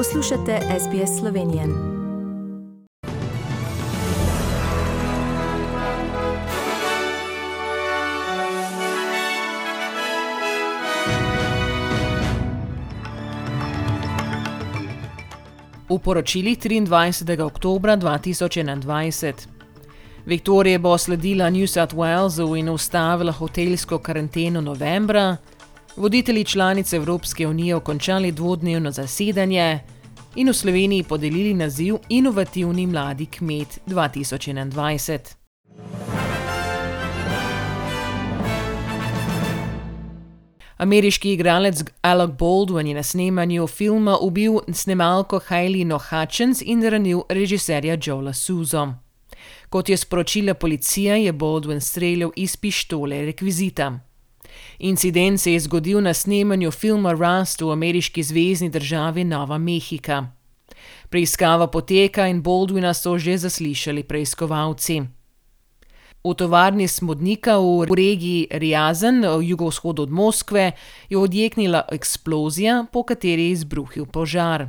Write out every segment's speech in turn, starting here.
Poslušate SBS Slovenije. V poročilih 23. oktober 2021. Viktorija bo sledila New South Walesu in ustavila hotelsko karanteno novembra, voditelji članic Evropske unije končali dvodnevno zasedanje in v Sloveniji podelili naziv Inovativni mladi kmet 2021. Ameriški igralec Alec Baldwin je na snemanju filma ubil snemalko Hailey Hutchins in ranil režiserja Joela Suzo. Kot je sporočila policija, je Baldwin streljal iz pištole rekvizita. Incident se je zgodil na snemanju filma Rust v ameriški zvezdni državi Nova Mehika. Preiskava poteka in Baldwina so že zaslišali preiskovalci. V tovarni smodnika v regiji Rjazen, jugovzhod od Moskve, je odjeknila eksplozija, po kateri je izbruhil požar.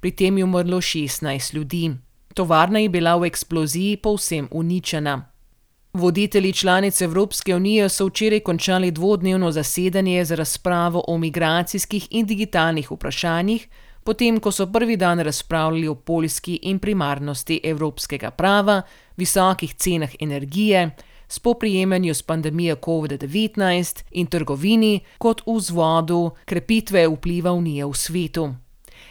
Pri tem je umrlo 16 ljudi. Tovarna je bila v eksploziji povsem uničena. Voditelji članic Evropske unije so včeraj končali dvodnevno zasedanje za razpravo o migracijskih in digitalnih vprašanjih, potem ko so prvi dan razpravljali o poljski in primarnosti evropskega prava, visokih cenah energije, spoprijemanju s pandemijo COVID-19 in trgovini kot vzvodu krepitve vpliva Unije v svetu.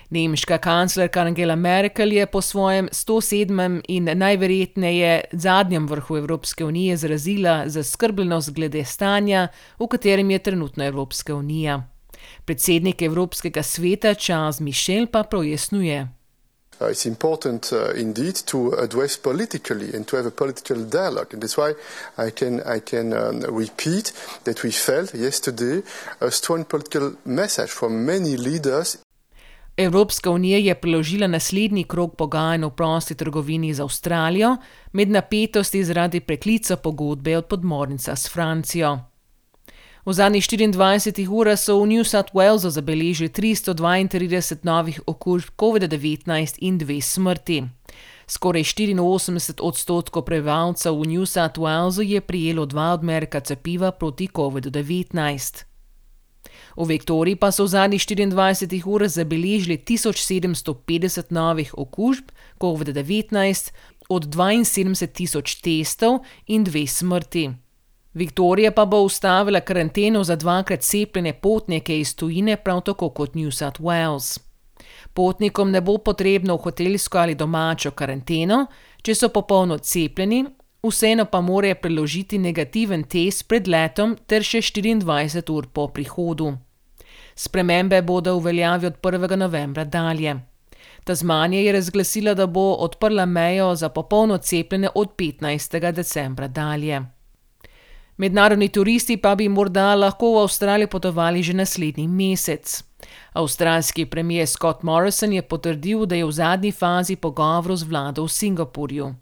Nemška kanclerka Angela Merkel je po svojem 107. in najverjetneje zadnjem vrhu Evropske unije izrazila zaskrbljenost glede stanja, v katerem je trenutno Evropska unija. Predsednik Evropskega sveta Charles Michel pa pojasnjuje. Uh, it's important uh, indeed to address politically and to have a political dialogue. And that's why I can, I can um, repeat that we felt yesterday a strong political message from many leaders Evropska unija je preložila naslednji krok pogajanj o prosti trgovini z Avstralijo med napetosti zaradi preklica pogodbe od podmornica s Francijo. V zadnjih 24 urah so v New South Walesu zabeležili 332 novih okužb COVID-19 in dve smrti. Skoraj 84 odstotkov prebivalcev v New South Walesu je prijelo dva odmerka cepiva proti COVID-19. V Viktoriji pa so v zadnjih 24 urah zabeležili 1750 novih okužb COVID-19, od 72 tisoč testov in dve smrti. Viktorija pa bo ustavila karanteno za dvakrat cepljene potnike iz tujine, prav tako kot New South Wales. Potnikom ne bo potrebno v hotelsko ali domačo karanteno, če so popolno cepljeni, vseeno pa morajo preložiti negativen test pred letom ter še 24 ur po prihodu. Spremembe bodo v veljavi od 1. novembra dalje. Tasmanija je razglasila, da bo odprla mejo za popolno cepljenje od 15. decembra dalje. Mednarodni turisti pa bi morda lahko v Avstralijo potovali že naslednji mesec. Avstralski premijer Scott Morrison je potrdil, da je v zadnji fazi pogovorov z vlado v Singapurju.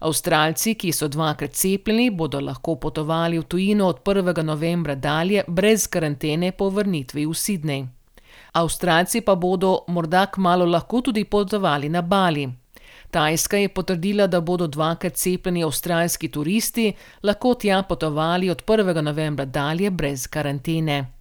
Avstralci, ki so dvakrat cepljeni, bodo lahko potovali v tujino od 1. novembra dalje brez karantene po vrnitvi v Sydney. Avstralci pa bodo morda kmalo lahko tudi potovali na Bali. Tajska je potrdila, da bodo dvakrat cepljeni avstralski turisti lahko tja potovali od 1. novembra dalje brez karantene.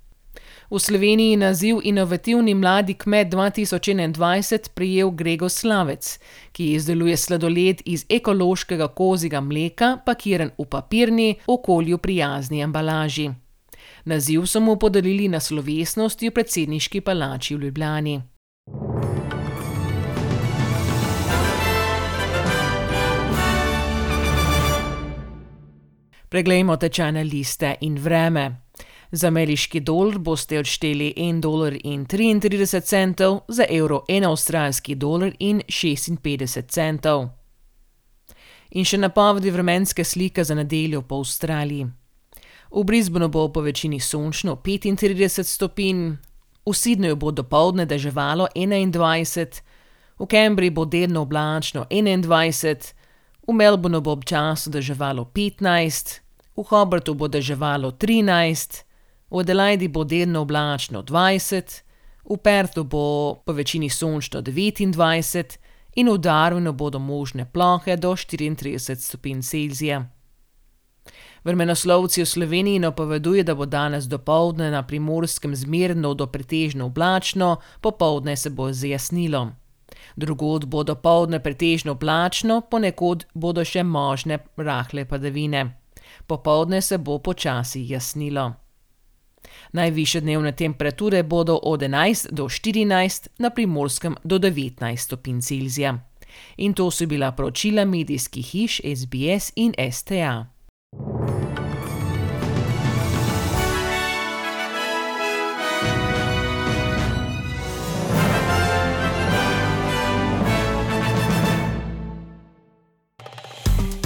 V Sloveniji naziv Inovativni mladi kmet 2021 prijel Grego Slavec, ki izdeluje sladoled iz ekološkega kozjega mleka, pakiran v papirni, okolju prijazni embalaži. Naziv so mu podelili na slovesnosti v predsedniški palači v Ljubljani. Preglejmo tečajne liste in vreme. Za ameriški dolar boste odšteli 1,33 dolarja, za evro 1 avstralski dolar in 56 centov. In še napovedi vremenske slike za nedeljo po Avstraliji. V Brisbaneu bo po večini sončno 35 stopinj, v Sydneyju bo dopoledne deževalo 21, v Cambridgeu bo delno oblačno 21, v Melbourneu bo občasno deževalo 15, v Hobartu bo deževalo 13, v Adelaidi bo delno oblačno 20, V Pertu bo po večini sončno 29 in v Darwinu bodo možne plohe do 34 stopinj Celzija. Vremenoslovci v Sloveniji napovedujejo, da bo danes dopoledne na primorskem zmerno do pretežno oblačno, popoldne se bo zjasnilo. Drugod bo dopoledne pretežno oblačno, ponekod bodo še možne rahle padavine. Popoldne se bo počasi jasnilo. Najvišje dnevne temperature bodo od 11 do 14, na primorskem do 19 stopinj Celzija. In to so bila poročila medijskih hiš SBS in STA.